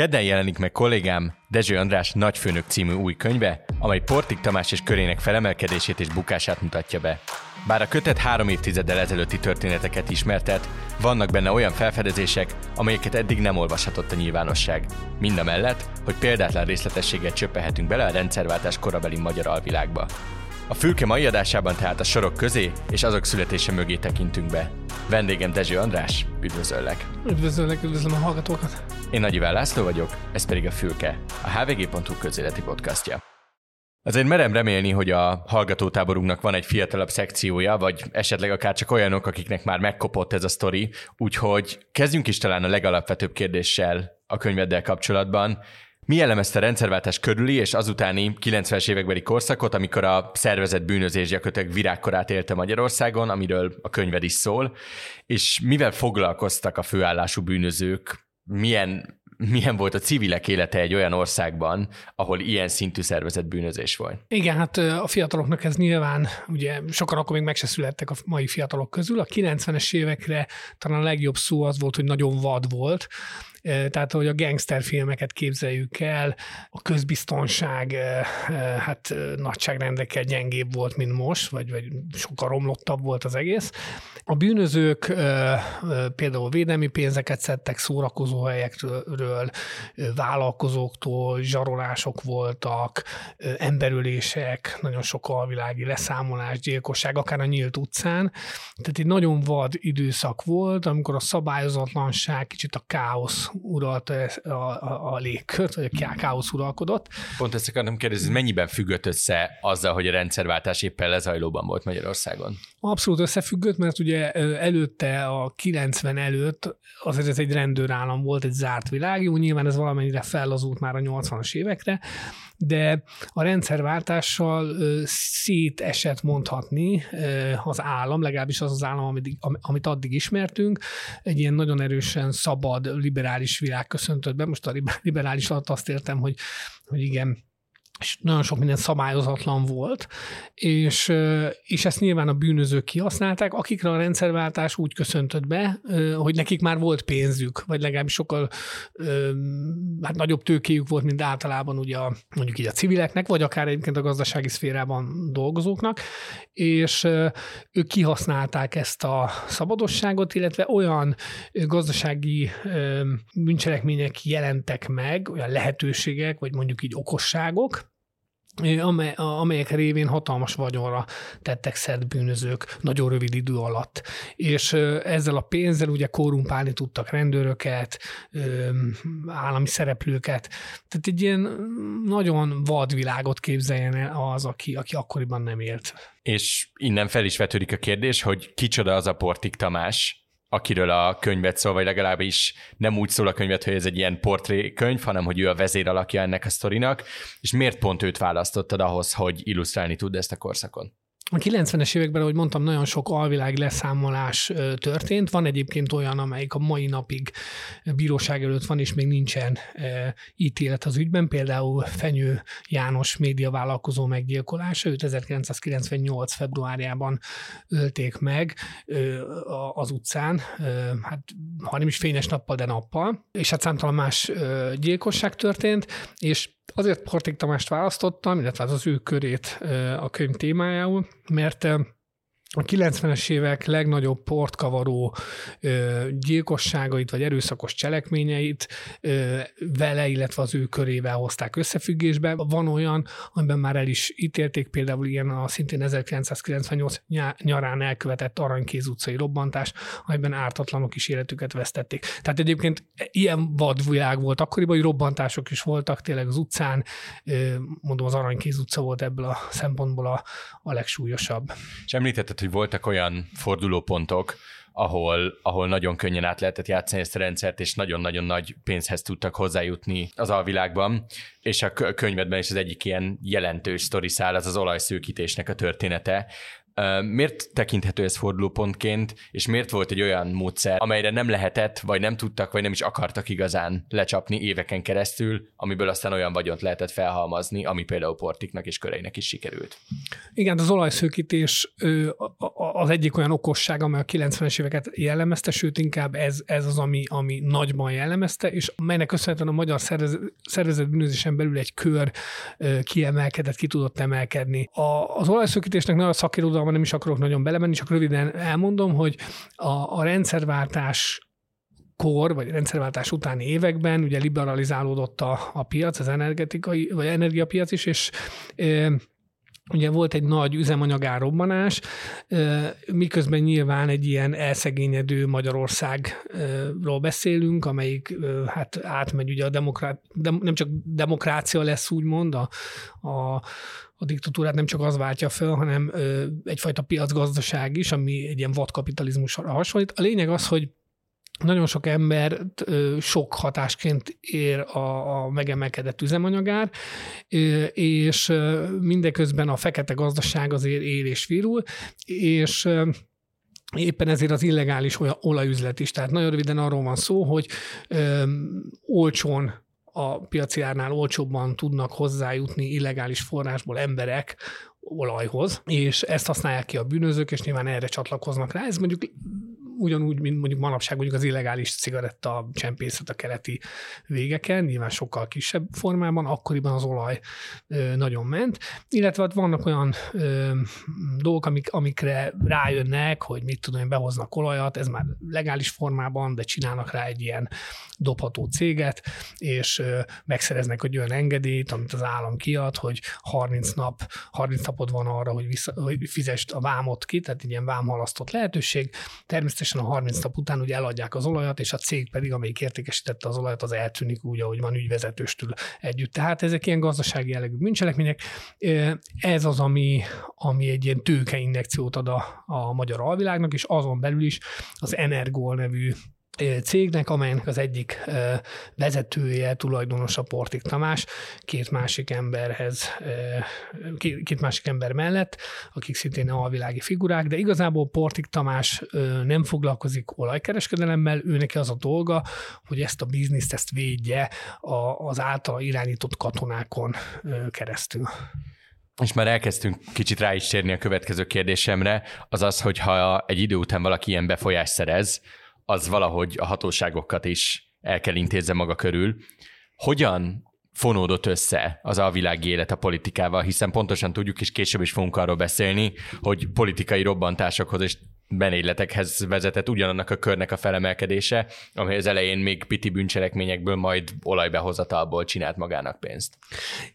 Kedden jelenik meg kollégám Dezső András Nagyfőnök című új könyve, amely Portik Tamás és körének felemelkedését és bukását mutatja be. Bár a kötet három évtizeddel ezelőtti történeteket ismertet, vannak benne olyan felfedezések, amelyeket eddig nem olvashatott a nyilvánosság. Mind a mellett, hogy példátlan részletességet csöppehetünk bele a rendszerváltás korabeli magyar alvilágba. A fülke mai adásában tehát a sorok közé és azok születése mögé tekintünk be. Vendégem Dezső András, üdvözöllek! Üdvözöllek, üdvözlöm a hallgatókat! Én Nagy Iván László vagyok, ez pedig a Fülke, a hvg.hu közéleti podcastja. Azért merem remélni, hogy a hallgatótáborunknak van egy fiatalabb szekciója, vagy esetleg akár csak olyanok, akiknek már megkopott ez a sztori, úgyhogy kezdjünk is talán a legalapvetőbb kérdéssel a könyveddel kapcsolatban. Mi jellemezte a rendszerváltás körüli és azutáni 90-es évekbeli korszakot, amikor a szervezett bűnözés gyakorlatilag virágkorát élte Magyarországon, amiről a könyved is szól, és mivel foglalkoztak a főállású bűnözők, milyen milyen volt a civilek élete egy olyan országban, ahol ilyen szintű szervezett bűnözés volt. Igen, hát a fiataloknak ez nyilván, ugye sokan akkor még meg se születtek a mai fiatalok közül. A 90-es évekre talán a legjobb szó az volt, hogy nagyon vad volt tehát hogy a gangster filmeket képzeljük el, a közbiztonság hát nagyságrendekkel gyengébb volt, mint most, vagy, vagy sokkal romlottabb volt az egész. A bűnözők például védelmi pénzeket szedtek szórakozó helyekről, vállalkozóktól, zsarolások voltak, emberülések, nagyon sok alvilági leszámolás, gyilkosság, akár a nyílt utcán. Tehát egy nagyon vad időszak volt, amikor a szabályozatlanság, kicsit a káosz uralta a, a, a légkört, vagy a káosz uralkodott. Pont ezt akartam kérdezni, mennyiben függött össze azzal, hogy a rendszerváltás éppen lezajlóban volt Magyarországon? Abszolút összefüggött, mert ugye előtte, a 90 előtt azért ez egy rendőrállam volt, egy zárt világ, jó, nyilván ez valamennyire fellazult már a 80-as évekre, de a rendszerváltással szétesett mondhatni az állam, legalábbis az az állam, amit, amit addig ismertünk, egy ilyen nagyon erősen szabad, liberális világ köszöntött be. Most a liberális alatt azt értem, hogy, hogy igen, és nagyon sok minden szabályozatlan volt, és, és ezt nyilván a bűnözők kihasználták, akikre a rendszerváltás úgy köszöntött be, hogy nekik már volt pénzük, vagy legalábbis sokkal hát nagyobb tőkéjük volt, mint általában ugye a, mondjuk így a civileknek, vagy akár egyébként a gazdasági szférában dolgozóknak, és ők kihasználták ezt a szabadosságot, illetve olyan gazdasági bűncselekmények jelentek meg, olyan lehetőségek, vagy mondjuk így okosságok, amely, amelyek révén hatalmas vagyonra tettek szert bűnözők nagyon rövid idő alatt. És ezzel a pénzzel ugye korrumpálni tudtak rendőröket, állami szereplőket. Tehát egy ilyen nagyon vad világot képzeljen el az, aki, aki akkoriban nem élt. És innen fel is vetődik a kérdés, hogy kicsoda az a Portik Tamás, akiről a könyvet szól, vagy legalábbis nem úgy szól a könyvet, hogy ez egy ilyen portrékönyv, hanem hogy ő a vezér alakja ennek a sztorinak, és miért pont őt választottad ahhoz, hogy illusztrálni tud ezt a korszakon? A 90-es években, ahogy mondtam, nagyon sok alvilág leszámolás történt. Van egyébként olyan, amelyik a mai napig bíróság előtt van, és még nincsen ítélet az ügyben. Például Fenyő János médiavállalkozó meggyilkolása. Őt 1998. februárjában ölték meg az utcán, hát ha nem is fényes nappal, de nappal. És hát számtalan más gyilkosság történt, és Azért Portik Tamást választottam, illetve az, az ő körét a könyv témájául, mert a 90-es évek legnagyobb portkavaró ö, gyilkosságait vagy erőszakos cselekményeit ö, vele, illetve az ő körével hozták összefüggésbe. Van olyan, amiben már el is ítélték, például ilyen a szintén 1998 nyarán elkövetett Aranykéz utcai robbantás, amiben ártatlanok is életüket vesztették. Tehát egyébként ilyen vadvilág volt akkoriban, hogy robbantások is voltak tényleg az utcán, ö, mondom az Aranykéz utca volt ebből a szempontból a, a legsúlyosabb. És említetted, hogy voltak olyan fordulópontok, ahol, ahol nagyon könnyen át lehetett játszani ezt a rendszert, és nagyon-nagyon nagy pénzhez tudtak hozzájutni az alvilágban, és a könyvedben is az egyik ilyen jelentős sztoriszál az az olajszőkítésnek a története. Miért tekinthető ez fordulópontként, és miért volt egy olyan módszer, amelyre nem lehetett, vagy nem tudtak, vagy nem is akartak igazán lecsapni éveken keresztül, amiből aztán olyan vagyont lehetett felhalmazni, ami például Portiknak és köreinek is sikerült? Igen, az olajszőkítés az egyik olyan okosság, amely a 90-es éveket jellemezte, sőt inkább ez, ez az, ami, ami nagyban jellemezte, és melynek köszönhetően a magyar szervezet bűnözésen belül egy kör kiemelkedett, ki tudott emelkedni. A, az olajszökítésnek nagyon szakirodalma nem is akarok nagyon belemenni, csak röviden elmondom, hogy a, a rendszerváltás kor, vagy rendszerváltás utáni években ugye liberalizálódott a, a piac, az energetikai, vagy energiapiac is, és e, Ugye volt egy nagy üzemanyagárobbanás, miközben nyilván egy ilyen elszegényedő Magyarországról beszélünk, amelyik hát átmegy ugye a demokrát, de nem csak demokrácia lesz úgymond, a, a, a diktatúrát nem csak az váltja föl, hanem egyfajta piacgazdaság is, ami egy ilyen vadkapitalizmusra hasonlít. A lényeg az, hogy nagyon sok ember sok hatásként ér a, a megemelkedett üzemanyagár, és mindeközben a fekete gazdaság azért él és virul, és éppen ezért az illegális olajüzlet is. Tehát nagyon röviden arról van szó, hogy ö, olcsón a piaci árnál olcsóbban tudnak hozzájutni illegális forrásból emberek olajhoz, és ezt használják ki a bűnözők, és nyilván erre csatlakoznak rá. Ez mondjuk ugyanúgy, mint mondjuk manapság mondjuk az illegális cigaretta csempészet a keleti végeken, nyilván sokkal kisebb formában, akkoriban az olaj nagyon ment, illetve hát vannak olyan dolgok, amik, amikre rájönnek, hogy mit tudom, behoznak olajat, ez már legális formában, de csinálnak rá egy ilyen dobható céget, és megszereznek egy olyan engedélyt, amit az állam kiad, hogy 30 nap, 30 napod van arra, hogy, vissza, hogy fizest a vámot ki, tehát egy ilyen vámhalasztott lehetőség. Természetesen természetesen a 30 nap után ugye eladják az olajat, és a cég pedig, amelyik értékesítette az olajat, az eltűnik úgy, ahogy van ügyvezetőstől együtt. Tehát ezek ilyen gazdasági jellegű bűncselekmények. Ez az, ami, ami egy ilyen tőkeinjekciót ad a, a magyar alvilágnak, és azon belül is az Energol nevű cégnek, amelynek az egyik vezetője, tulajdonosa Portik Tamás, két másik emberhez, két másik ember mellett, akik szintén alvilági figurák, de igazából Portik Tamás nem foglalkozik olajkereskedelemmel, ő neki az a dolga, hogy ezt a bizniszt, ezt védje az általa irányított katonákon keresztül. És már elkezdtünk kicsit rá is térni a következő kérdésemre, az az, hogy ha egy idő után valaki ilyen befolyást szerez, az valahogy a hatóságokat is el kell intézze maga körül. Hogyan fonódott össze az alvilági élet a politikával, hiszen pontosan tudjuk, és később is fogunk arról beszélni, hogy politikai robbantásokhoz és benéletekhez vezetett ugyanannak a körnek a felemelkedése, amely az elején még piti bűncselekményekből majd olajbehozatalból csinált magának pénzt.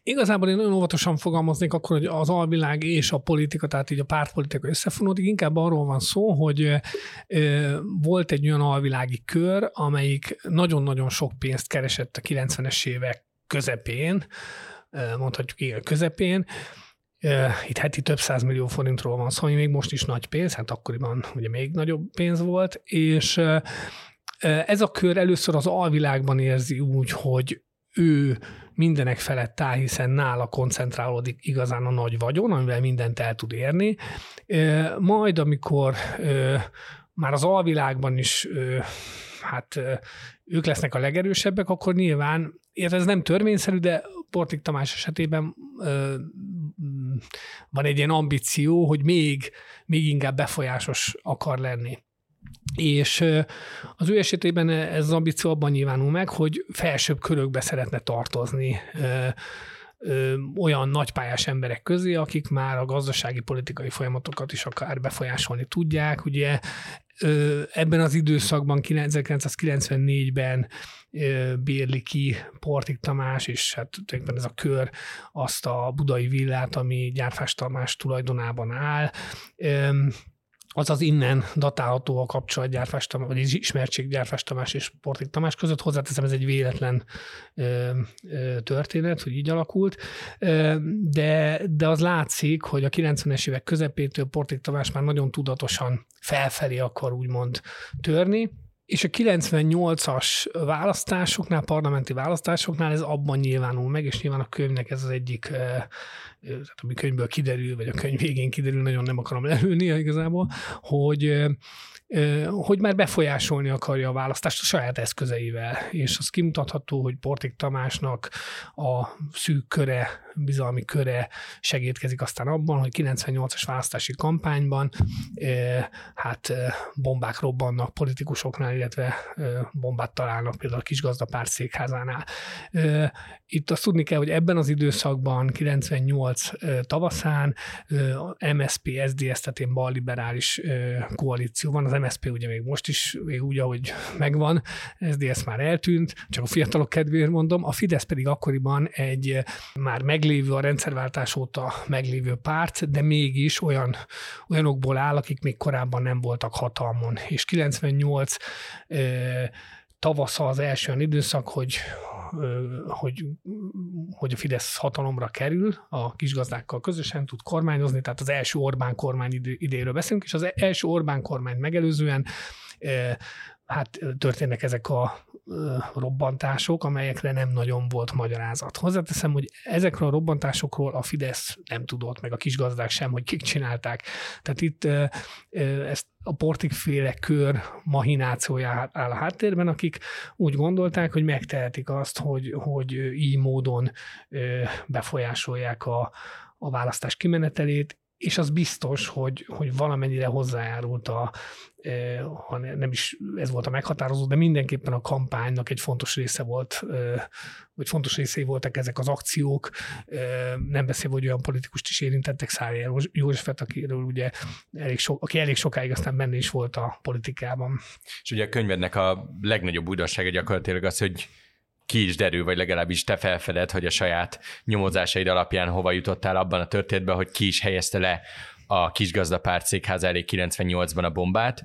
Igazából én nagyon óvatosan fogalmaznék akkor, hogy az alvilág és a politika, tehát így a pártpolitika összefonódik, inkább arról van szó, hogy volt egy olyan alvilági kör, amelyik nagyon-nagyon sok pénzt keresett a 90-es évek közepén, mondhatjuk igen, közepén, itt heti több millió forintról van szó, ami még most is nagy pénz, hát akkoriban ugye még nagyobb pénz volt, és ez a kör először az alvilágban érzi úgy, hogy ő mindenek felett áll, hiszen nála koncentrálódik igazán a nagy vagyon, amivel mindent el tud érni. Majd, amikor már az alvilágban is hát ők lesznek a legerősebbek, akkor nyilván, ez nem törvényszerű, de Portik Tamás esetében van egy ilyen ambíció, hogy még, még inkább befolyásos akar lenni. És az ő esetében ez az ambíció abban nyilvánul meg, hogy felsőbb körökbe szeretne tartozni olyan nagypályás emberek közé, akik már a gazdasági politikai folyamatokat is akár befolyásolni tudják. Ugye ebben az időszakban, 1994-ben bérli ki Portik Tamás, és hát tulajdonképpen ez a kör azt a budai villát, ami Gyárfás Tamás tulajdonában áll. Azaz innen datálható a kapcsolatgyárfás, vagy ismertséggyárfás Tamás és Portik Tamás között. Hozzáteszem, ez egy véletlen történet, hogy így alakult, de, de az látszik, hogy a 90-es évek közepétől Portik Tamás már nagyon tudatosan felfelé akar úgymond törni, és a 98-as választásoknál, parlamenti választásoknál ez abban nyilvánul meg, és nyilván a könyvnek ez az egyik, tehát ami könyvből kiderül, vagy a könyv végén kiderül, nagyon nem akarom lelőni igazából, hogy hogy már befolyásolni akarja a választást a saját eszközeivel, és az kimutatható, hogy Portik Tamásnak a szűk köre, bizalmi köre segítkezik aztán abban, hogy 98-as választási kampányban hát bombák robbannak politikusoknál, illetve bombát találnak például a kisgazdapárt székházánál. Itt azt tudni kell, hogy ebben az időszakban, 98 tavaszán MSP, SDS, tehát én balliberális koalíció van, az MSP ugye még most is még úgy, ahogy megvan, SZDSZ már eltűnt, csak a fiatalok kedvéért mondom, a Fidesz pedig akkoriban egy már meglévő, a rendszerváltás óta meglévő párt, de mégis olyan, olyanokból áll, akik még korábban nem voltak hatalmon. És 98 tavasza az első olyan időszak, hogy, hogy, hogy a Fidesz hatalomra kerül, a kisgazdákkal közösen tud kormányozni, tehát az első Orbán kormány idéről beszélünk, és az első Orbán kormány megelőzően hát történnek ezek a robbantások, amelyekre nem nagyon volt magyarázat. Hozzáteszem, hogy ezekről a robbantásokról a Fidesz nem tudott, meg a kisgazdák sem, hogy kik csinálták. Tehát itt ezt a portikféle kör mahinációja áll a háttérben, akik úgy gondolták, hogy megtehetik azt, hogy, hogy így módon befolyásolják a, a választás kimenetelét, és az biztos, hogy, hogy valamennyire hozzájárult a, e, ha nem is ez volt a meghatározó, de mindenképpen a kampánynak egy fontos része volt, e, vagy fontos részei voltak ezek az akciók, e, nem beszélve, hogy olyan politikust is érintettek, Szári Józsefet, akiről ugye elég so, aki elég sokáig aztán benne is volt a politikában. És ugye a könyvednek a legnagyobb újdonsága gyakorlatilag az, hogy ki is derül, vagy legalábbis te felfeded, hogy a saját nyomozásaid alapján hova jutottál abban a történetben, hogy ki is helyezte le a kisgazdapárt székház elé 98-ban a bombát.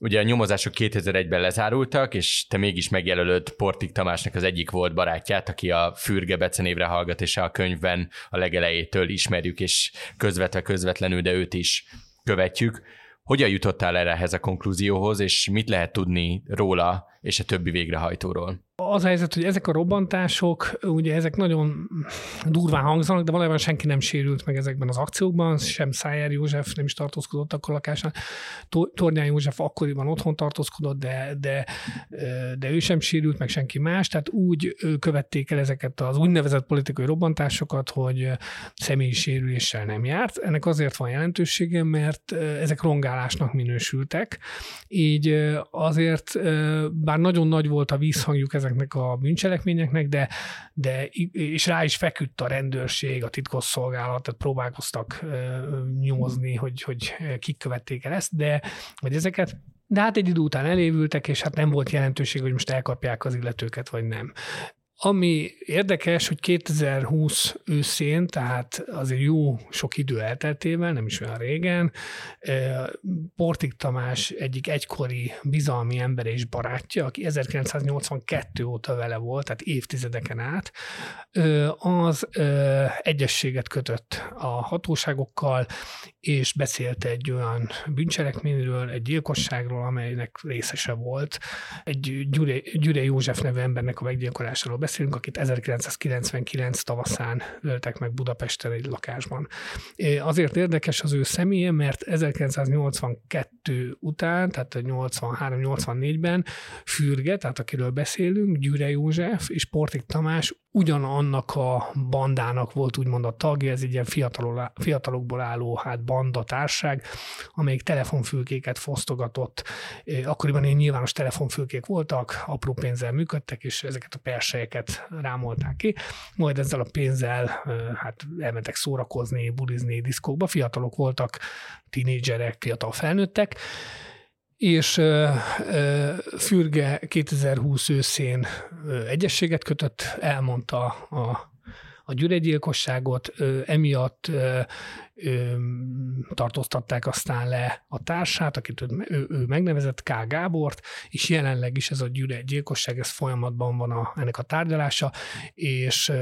Ugye a nyomozások 2001-ben lezárultak, és te mégis megjelölöd Portik Tamásnak az egyik volt barátját, aki a Fürge becenévre és a könyvben a legelejétől ismerjük, és közvetve közvetlenül, de őt is követjük. Hogyan jutottál erre ehhez a konklúzióhoz, és mit lehet tudni róla és a többi végrehajtóról? Az a helyzet, hogy ezek a robbantások, ugye ezek nagyon durván hangzanak, de valójában senki nem sérült meg ezekben az akciókban, sem Szájer József nem is tartózkodott akkor lakásán. Tornyán József akkoriban otthon tartózkodott, de, de, de ő sem sérült, meg senki más, tehát úgy követték el ezeket az úgynevezett politikai robbantásokat, hogy személyi sérüléssel nem járt. Ennek azért van jelentősége, mert ezek rongálásnak minősültek, így azért, bár nagyon nagy volt a vízhangjuk ezek ezeknek a bűncselekményeknek, de, de és rá is feküdt a rendőrség, a titkosszolgálat, tehát próbálkoztak nyomozni, hogy, hogy kik követték el ezt, de vagy ezeket, de hát egy idő után elévültek, és hát nem volt jelentőség, hogy most elkapják az illetőket, vagy nem. Ami érdekes, hogy 2020 őszén, tehát azért jó sok idő elteltével, nem is olyan régen, Portik Tamás egyik egykori bizalmi ember és barátja, aki 1982 óta vele volt, tehát évtizedeken át, az egyességet kötött a hatóságokkal, és beszélt egy olyan bűncselekményről, egy gyilkosságról, amelynek részese volt. Egy Gyure, Gyure József nevű embernek a meggyilkolásáról beszélünk, akit 1999 tavaszán öltek meg Budapesten egy lakásban. Azért érdekes az ő személye, mert 1982 után, tehát 83-84-ben Fürge, tehát akiről beszélünk, Gyure József és Portik Tamás ugyanannak a bandának volt úgymond a tagja, ez egy ilyen fiatalokból álló hát banda társág, amelyik telefonfülkéket fosztogatott. Akkoriban ilyen nyilvános telefonfülkék voltak, apró pénzzel működtek, és ezeket a persejeket rámolták ki. Majd ezzel a pénzzel hát elmentek szórakozni, bulizni, diszkókba. Fiatalok voltak, tinédzserek, fiatal felnőttek, és Fürge 2020 őszén egyességet kötött, elmondta a a gyűregyilkosságot, emiatt tartóztatták aztán le a társát, akit ő, ő megnevezett, K. Gábort, és jelenleg is ez a gyűregyilkosság, ez folyamatban van a, ennek a tárgyalása, és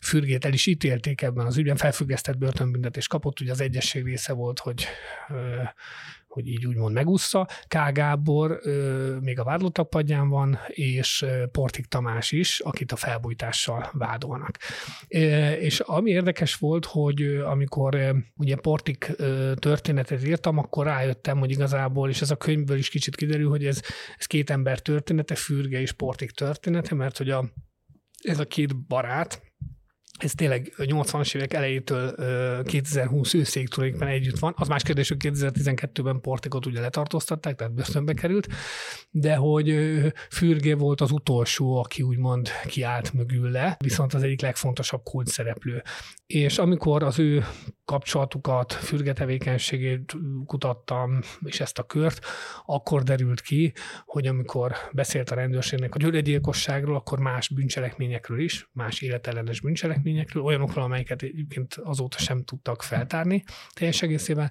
Fürgét el is ítélték ebben az ügyben, felfüggesztett börtönbüntetés kapott, ugye az egyesség része volt, hogy hogy így úgymond megúszza. K. Gábor még a vádlottak padján van, és Portik Tamás is, akit a felbújtással vádolnak. És ami érdekes volt, hogy amikor ugye Portik történetet írtam, akkor rájöttem, hogy igazából, és ez a könyvből is kicsit kiderül, hogy ez, ez két ember története, Fürge és Portik története, mert hogy a, ez a két barát, ez tényleg 80-as évek elejétől 2020 őszéig tulajdonképpen együtt van. Az más kérdés, hogy 2012-ben Portikot ugye letartóztatták, tehát börtönbe került, de hogy Fürgé volt az utolsó, aki úgymond kiállt mögül le, viszont az egyik legfontosabb kult szereplő. És amikor az ő kapcsolatukat, Fürge tevékenységét kutattam, és ezt a kört, akkor derült ki, hogy amikor beszélt a rendőrségnek a gyűlögyilkosságról, akkor más bűncselekményekről is, más életellenes bűncselekményekről, cselekményekről, olyanokról, amelyeket egyébként azóta sem tudtak feltárni teljes egészében,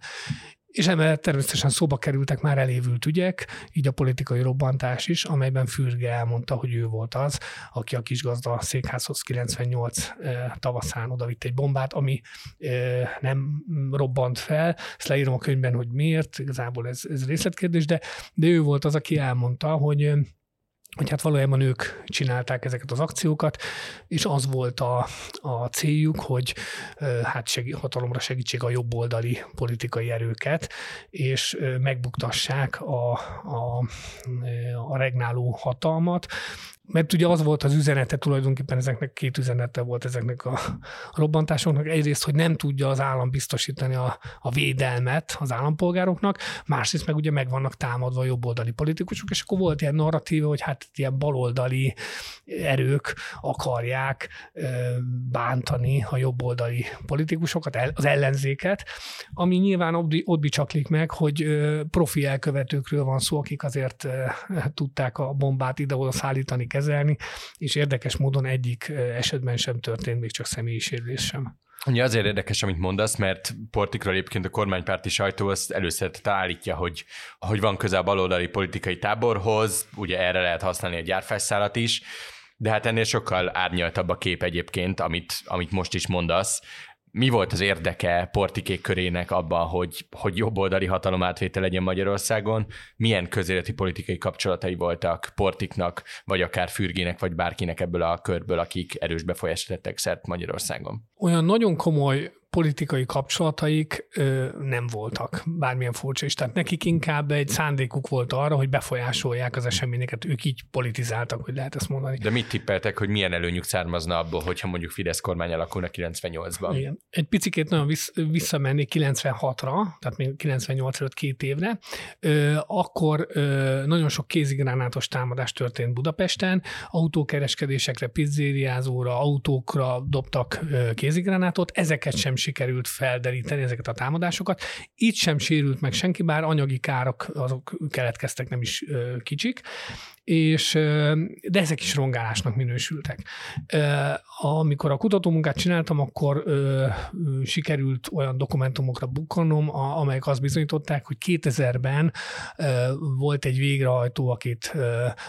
és emellett természetesen szóba kerültek már elévült ügyek, így a politikai robbantás is, amelyben Fürge elmondta, hogy ő volt az, aki a kisgazda székházhoz 98 tavaszán odavitt egy bombát, ami nem robbant fel. Ezt leírom a könyvben, hogy miért, igazából ez, ez részletkérdés, de, de ő volt az, aki elmondta, hogy hogy hát valójában ők csinálták ezeket az akciókat, és az volt a, a céljuk, hogy hát segí, hatalomra segítsék a jobboldali politikai erőket, és megbuktassák a, a, a regnáló hatalmat, mert ugye az volt az üzenete tulajdonképpen ezeknek két üzenete volt ezeknek a robbantásoknak. Egyrészt, hogy nem tudja az állam biztosítani a, a védelmet az állampolgároknak, másrészt meg ugye meg vannak támadva a jobboldali politikusok, és akkor volt ilyen narratíva, hogy hát ilyen baloldali erők akarják bántani a jobboldali politikusokat, az ellenzéket, ami nyilván ott bicsaklik meg, hogy profi elkövetőkről van szó, akik azért tudták a bombát ide-oda szállítani kezelni, és érdekes módon egyik esetben sem történt még csak személyi sérülés sem. Ugye azért érdekes, amit mondasz, mert Portikról egyébként a kormánypárti sajtó azt először állítja, hogy, hogy van közel a baloldali politikai táborhoz, ugye erre lehet használni a gyárfászszálat is, de hát ennél sokkal árnyaltabb a kép egyébként, amit, amit most is mondasz mi volt az érdeke Portikék körének abban, hogy, hogy jobboldali hatalomátvétel legyen Magyarországon? Milyen közéleti politikai kapcsolatai voltak Portiknak, vagy akár Fürgének, vagy bárkinek ebből a körből, akik erős befolyást szert Magyarországon? Olyan nagyon komoly politikai kapcsolataik ö, nem voltak, bármilyen furcsa is. Tehát nekik inkább egy szándékuk volt arra, hogy befolyásolják az eseményeket, ők így politizáltak, hogy lehet ezt mondani. De mit tippeltek, hogy milyen előnyük származna abból, hogyha mondjuk Fidesz kormány alakulna 98-ban? Igen. Egy picit nagyon vissz, visszamenni 96-ra, tehát még 98 előtt két évre, ö, akkor ö, nagyon sok kézigránátos támadás történt Budapesten, autókereskedésekre, pizzériázóra, autókra dobtak ö, kézigránátot, ezeket sem sikerült felderíteni ezeket a támadásokat. Itt sem sérült meg senki, bár anyagi károk azok keletkeztek nem is kicsik, és, de ezek is rongálásnak minősültek. Amikor a kutatómunkát csináltam, akkor sikerült olyan dokumentumokra bukkanom, amelyek azt bizonyították, hogy 2000-ben volt egy végrehajtó, akit,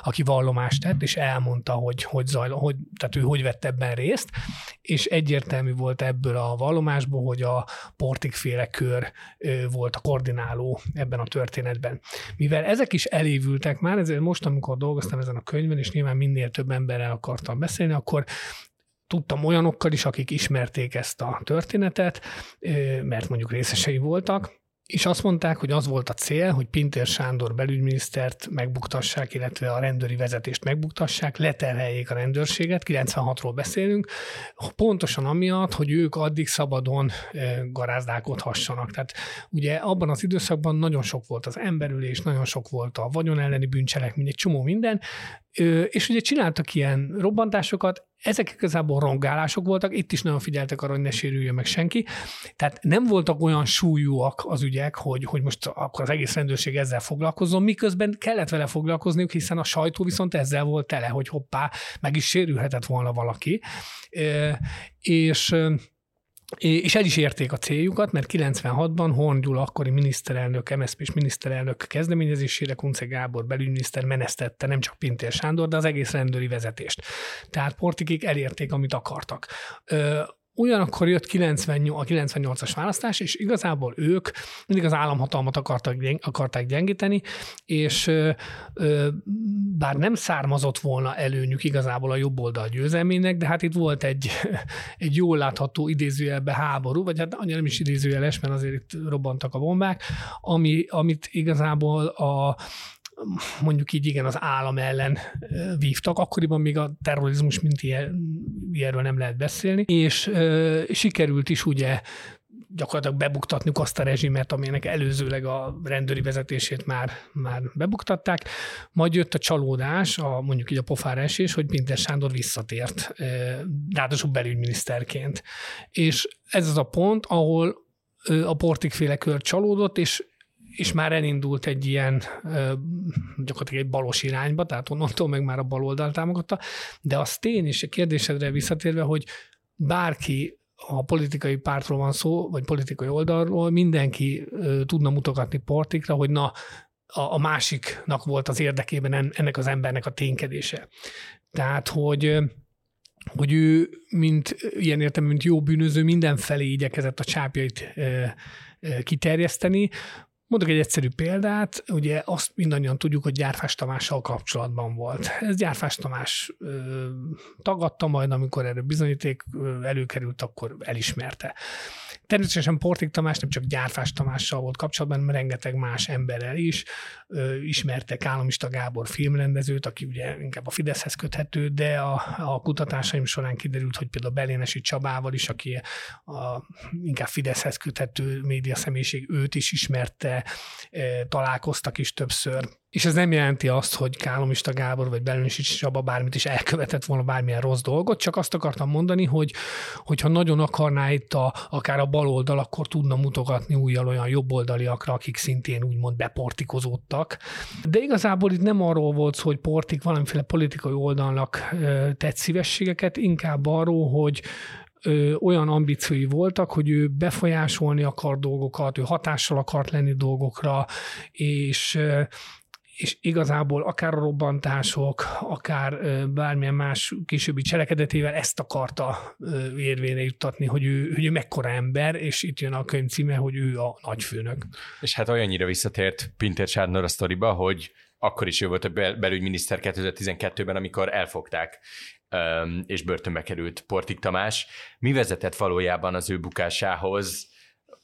aki vallomást tett, és elmondta, hogy, hogy, zajl, hogy, tehát ő hogy vett ebben részt, és egyértelmű volt ebből a vallomásból, hogy a portikféle kör volt a koordináló ebben a történetben. Mivel ezek is elévültek már, ezért most, amikor dolgoztam ezen a könyvben, és nyilván minél több emberrel akartam beszélni, akkor tudtam olyanokkal is, akik ismerték ezt a történetet, mert mondjuk részesei voltak, és azt mondták, hogy az volt a cél, hogy Pintér Sándor belügyminisztert megbuktassák, illetve a rendőri vezetést megbuktassák, leterheljék a rendőrséget, 96-ról beszélünk, pontosan amiatt, hogy ők addig szabadon garázdálkodhassanak. Tehát ugye abban az időszakban nagyon sok volt az emberülés, nagyon sok volt a vagyon elleni bűncselekmény, egy csomó minden, és ugye csináltak ilyen robbantásokat, ezek igazából rongálások voltak, itt is nagyon figyeltek arra, hogy ne sérüljön meg senki. Tehát nem voltak olyan súlyúak az ügyek, hogy, hogy most akkor az egész rendőrség ezzel foglalkozzon, miközben kellett vele foglalkozniuk, hiszen a sajtó viszont ezzel volt tele, hogy hoppá, meg is sérülhetett volna valaki. És és el is érték a céljukat, mert 96-ban Horn Gyula akkori miniszterelnök, MSZP-s miniszterelnök kezdeményezésére Kunce Gábor belügyminiszter menesztette nem csak Pintér Sándor, de az egész rendőri vezetést. Tehát portikik elérték, amit akartak. Ugyanakkor jött 98, a 98-as választás, és igazából ők mindig az államhatalmat akartak, akarták gyengíteni, és bár nem származott volna előnyük igazából a jobb oldal győzelmének, de hát itt volt egy, egy jól látható idézőjelbe háború, vagy hát annyira nem is idézőjeles, mert azért itt robbantak a bombák, ami, amit igazából a, mondjuk így igen, az állam ellen vívtak. Akkoriban még a terrorizmus, mint ilyen, ilyenről nem lehet beszélni, és ö, sikerült is ugye gyakorlatilag bebuktatniuk azt a rezsimet, aminek előzőleg a rendőri vezetését már, már bebuktatták. Majd jött a csalódás, a, mondjuk így a pofára esés, hogy Pinter Sándor visszatért, ráadásul belügyminiszterként. És ez az a pont, ahol a portikféle kör csalódott, és és már elindult egy ilyen gyakorlatilag egy balos irányba, tehát onnantól meg már a baloldal támogatta, de az tény, és a kérdésedre visszatérve, hogy bárki ha politikai pártról van szó, vagy politikai oldalról, mindenki tudna mutogatni portikra, hogy na, a, másiknak volt az érdekében ennek az embernek a ténykedése. Tehát, hogy hogy ő, mint ilyen értem, mint jó bűnöző, mindenfelé igyekezett a csápjait kiterjeszteni, Mondok egy egyszerű példát, ugye azt mindannyian tudjuk, hogy Gyárfás Tamással kapcsolatban volt. Ez Gyárfás Tamás ö, tagadta majd, amikor erről bizonyíték előkerült, akkor elismerte. Természetesen Portik Tamás nem csak Gyárfás Tamással volt kapcsolatban, hanem rengeteg más emberrel is. Ö, ismertek Államista Gábor filmrendezőt, aki ugye inkább a Fideszhez köthető, de a, a kutatásaim során kiderült, hogy például Belénesi Csabával is, aki a, inkább Fideszhez köthető média személyiség, őt is ismerte, találkoztak is többször. És ez nem jelenti azt, hogy Kálomista Gábor vagy Belénesi Csaba bármit is elkövetett volna bármilyen rossz dolgot, csak azt akartam mondani, hogy hogyha nagyon akarná itt a, akár a baloldal, akkor tudna mutogatni újjal olyan jobboldaliakra, akik szintén úgymond beportikozódtak. De igazából itt nem arról volt szó, hogy Portik valamiféle politikai oldalnak tett szívességeket, inkább arról, hogy ö, olyan ambíciói voltak, hogy ő befolyásolni akar dolgokat, ő hatással akart lenni dolgokra, és és igazából akár a robbantások, akár bármilyen más későbbi cselekedetével ezt akarta érvényre juttatni, hogy ő, hogy ő mekkora ember, és itt jön a könyv címe, hogy ő a nagyfőnök. És hát olyannyira visszatért Pinter Sárnor a sztoriba, hogy akkor is ő volt a belügyminiszter 2012-ben, amikor elfogták és börtönbe került Portik Tamás. Mi vezetett valójában az ő bukásához?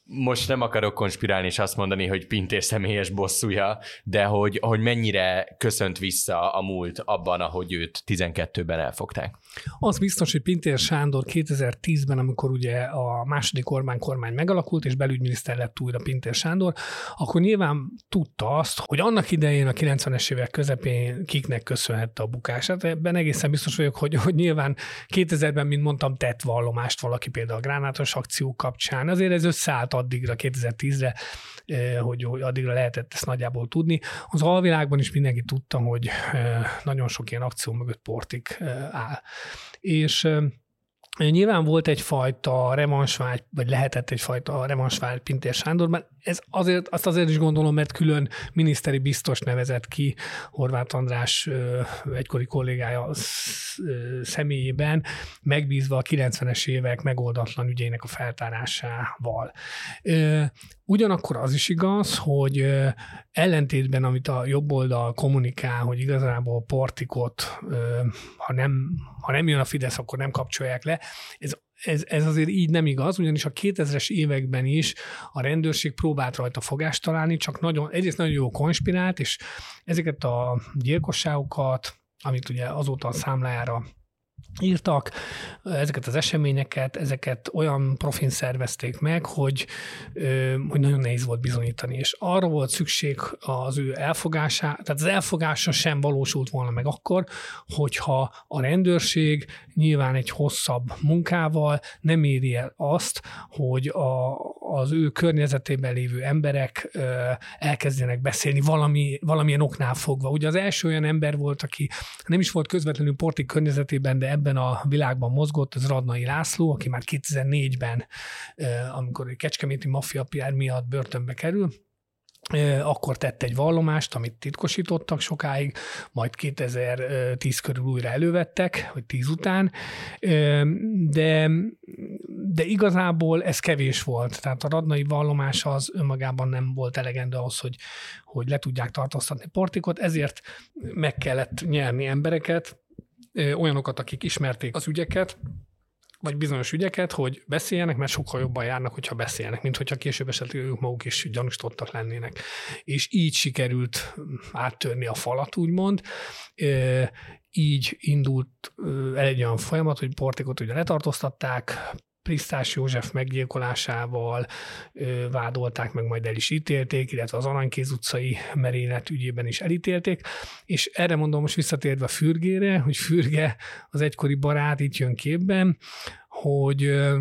Most nem akarok konspirálni és azt mondani, hogy Pintér személyes bosszúja, de hogy, hogy mennyire köszönt vissza a múlt abban, ahogy őt 12-ben elfogták. Az biztos, hogy Pintér Sándor 2010-ben, amikor ugye a második Orbán kormány megalakult, és belügyminiszter lett újra Pintér Sándor, akkor nyilván tudta azt, hogy annak idején a 90-es évek közepén kiknek köszönhette a bukását. Ebben egészen biztos vagyok, hogy, hogy nyilván 2000-ben, mint mondtam, tett vallomást valaki például a gránátos akció kapcsán. Azért ez összeállt addigra, 2010-re, eh, hogy, addigra lehetett ezt nagyjából tudni. Az alvilágban is mindenki tudta, hogy nagyon sok ilyen akció mögött portik áll. És Nyilván volt egyfajta revansvágy, vagy lehetett egyfajta revansvágy Pintér Sándorban. Ez azért, azt azért is gondolom, mert külön miniszteri biztos nevezett ki Horváth András egykori kollégája személyében, megbízva a 90-es évek megoldatlan ügyének a feltárásával. Ugyanakkor az is igaz, hogy ellentétben, amit a jobb oldal kommunikál, hogy igazából portikot, ha nem, ha nem jön a Fidesz, akkor nem kapcsolják le, ez ez, ez azért így nem igaz, ugyanis a 2000-es években is a rendőrség próbált rajta fogást találni, csak nagyon, egyrészt nagyon jó konspirált, és ezeket a gyilkosságokat, amit ugye azóta a számlájára írtak, ezeket az eseményeket, ezeket olyan profin szervezték meg, hogy, hogy nagyon nehéz volt bizonyítani, és arra volt szükség az ő elfogásá, tehát az elfogása sem valósult volna meg akkor, hogyha a rendőrség nyilván egy hosszabb munkával nem éri el azt, hogy a, az ő környezetében lévő emberek elkezdjenek beszélni valami, valamilyen oknál fogva. Ugye az első olyan ember volt, aki nem is volt közvetlenül portik környezetében, de ebben a világban mozgott, az Radnai László, aki már 2004-ben, amikor egy kecskeméti maffia miatt börtönbe kerül, akkor tett egy vallomást, amit titkosítottak sokáig, majd 2010 körül újra elővettek, vagy 10 után, de, de igazából ez kevés volt. Tehát a radnai vallomás az önmagában nem volt elegendő ahhoz, hogy, hogy le tudják tartóztatni Portikot, ezért meg kellett nyerni embereket, olyanokat, akik ismerték az ügyeket, vagy bizonyos ügyeket, hogy beszéljenek, mert sokkal jobban járnak, hogyha beszélnek, mint hogyha később esetleg ők maguk is gyanúsítottak lennének. És így sikerült áttörni a falat, úgymond. Így indult el egy olyan folyamat, hogy Portikot ugye letartóztatták, Prisztás József meggyilkolásával ö, vádolták, meg majd el is ítélték, illetve az Aranykéz utcai merénylet ügyében is elítélték, és erre mondom most visszatérve Fürgére, hogy Fürge az egykori barát itt jön képben, hogy ö,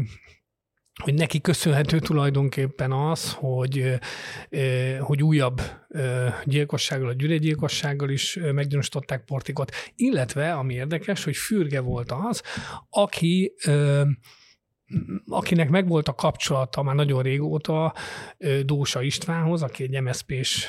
hogy neki köszönhető tulajdonképpen az, hogy, hogy újabb gyilkossággal, a gyűregyilkossággal is meggyanúsították Portikot, illetve, ami érdekes, hogy Fürge volt az, aki akinek megvolt a kapcsolata már nagyon régóta Dósa Istvánhoz, aki egy MSZP-s,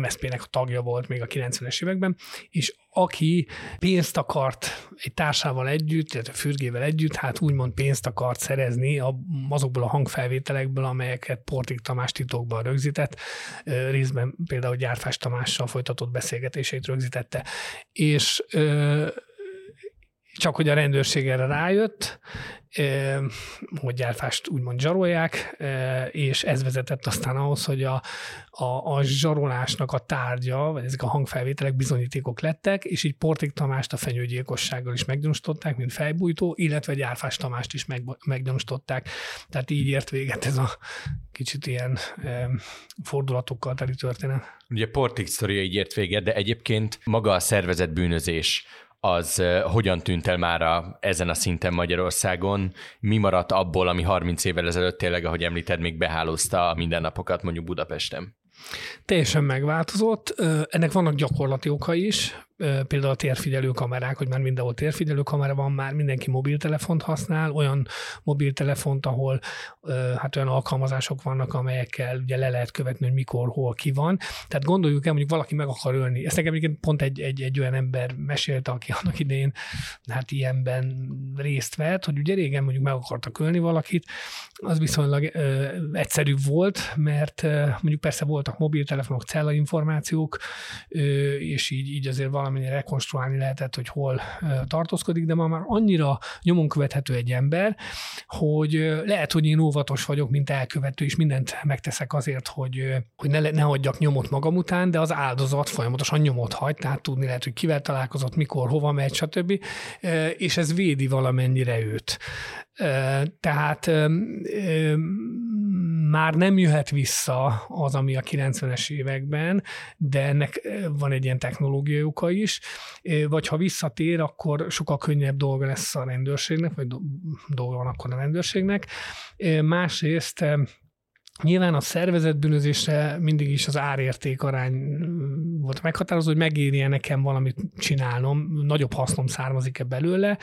MSZP-nek a tagja volt még a 90-es években, és aki pénzt akart egy társával együtt, illetve Fürgével együtt, hát úgymond pénzt akart szerezni azokból a hangfelvételekből, amelyeket Portik Tamás titokban rögzített, részben például Gyárfás Tamással folytatott beszélgetéseit rögzítette. És csak hogy a rendőrség erre rájött, hogy gyárfást úgymond zsarolják, és ez vezetett aztán ahhoz, hogy a, a, a zsarolásnak a tárgya, vagy ezek a hangfelvételek bizonyítékok lettek, és így Portik Tamást a fenyőgyilkossággal is meggyanúsították, mint fejbújtó, illetve Gyárfás Tamást is meg, meggyanúsították. Tehát így ért véget ez a kicsit ilyen e, fordulatokkal teli történet. Ugye Portik sztoria így ért véget, de egyébként maga a szervezet bűnözés az hogyan tűnt el már a, ezen a szinten Magyarországon? Mi maradt abból, ami 30 évvel ezelőtt tényleg, ahogy említed, még behálózta a mindennapokat mondjuk Budapesten? Teljesen megváltozott. Ennek vannak gyakorlati oka is például a térfigyelő kamerák, hogy már mindenhol térfigyelő kamera van, már mindenki mobiltelefont használ, olyan mobiltelefont, ahol hát olyan alkalmazások vannak, amelyekkel ugye le lehet követni, hogy mikor, hol, ki van. Tehát gondoljuk el, mondjuk valaki meg akar ölni. Ezt nekem egyébként pont egy, egy, egy olyan ember mesélte, aki annak idején hát ilyenben részt vett, hogy ugye régen mondjuk meg akartak ölni valakit, az viszonylag ö, egyszerű volt, mert ö, mondjuk persze voltak mobiltelefonok, cellainformációk, ö, és így, így azért valami valamennyire rekonstruálni lehetett, hogy hol tartózkodik, de ma már annyira nyomon követhető egy ember, hogy lehet, hogy én óvatos vagyok, mint elkövető, és mindent megteszek azért, hogy, hogy ne, ne hagyjak nyomot magam után, de az áldozat folyamatosan nyomot hagy, tehát tudni lehet, hogy kivel találkozott, mikor, hova megy, stb. És ez védi valamennyire őt. Tehát már nem jöhet vissza az, ami a 90-es években, de ennek van egy ilyen technológiai oka is, vagy ha visszatér, akkor sokkal könnyebb dolga lesz a rendőrségnek, vagy dolga van akkor a rendőrségnek. Másrészt Nyilván a szervezetbűnözésre mindig is az árérték arány volt meghatározó, hogy megéri nekem valamit csinálnom, nagyobb hasznom származik-e belőle.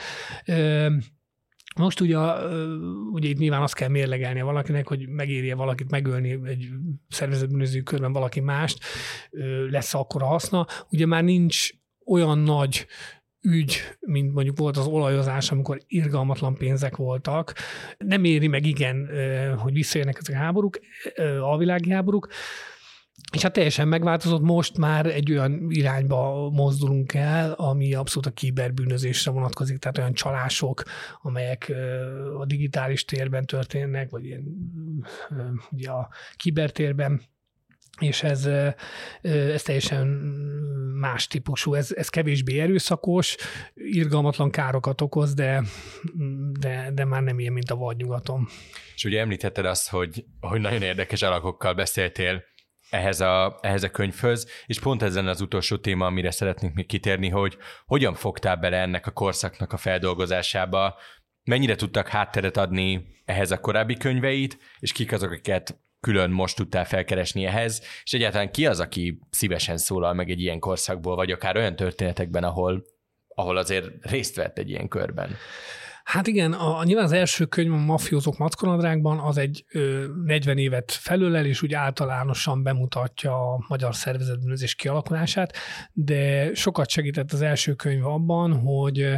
Most ugye, ugye itt nyilván azt kell mérlegelnie valakinek, hogy megérje valakit megölni egy szervezetbűnöző körben valaki mást, lesz akkor a haszna. Ugye már nincs olyan nagy ügy, mint mondjuk volt az olajozás, amikor irgalmatlan pénzek voltak. Nem éri meg igen, hogy visszajönnek ezek a háborúk, alvilági háborúk, és hát teljesen megváltozott, most már egy olyan irányba mozdulunk el, ami abszolút a kiberbűnözésre vonatkozik, tehát olyan csalások, amelyek a digitális térben történnek, vagy ilyen ugye a kibertérben, és ez, ez teljesen más típusú, ez, ez kevésbé erőszakos, irgalmatlan károkat okoz, de, de, de már nem ilyen, mint a vadnyugaton. És ugye említetted azt, hogy, hogy nagyon érdekes alakokkal beszéltél ehhez a, ehhez a könyvhöz, és pont ezen az utolsó téma, amire szeretnénk még kitérni, hogy hogyan fogtál bele ennek a korszaknak a feldolgozásába, mennyire tudtak hátteret adni ehhez a korábbi könyveit, és kik azok, akiket külön most tudtál felkeresni ehhez, és egyáltalán ki az, aki szívesen szólal meg egy ilyen korszakból, vagy akár olyan történetekben, ahol, ahol azért részt vett egy ilyen körben. Hát igen, a, nyilván az első könyv a Mafiózók Mackonadrágban az egy ö, 40 évet felölel, és úgy általánosan bemutatja a magyar szervezetbűnözés kialakulását, de sokat segített az első könyv abban, hogy